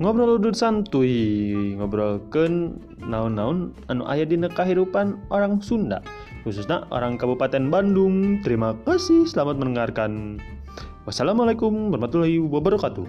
ngobrol udut santuy ke naon-naun anu ayah di kehidupan orang Sunda khususnya orang Kabupaten Bandung. Terima kasih selamat mendengarkan. Wassalamualaikum warahmatullahi wabarakatuh.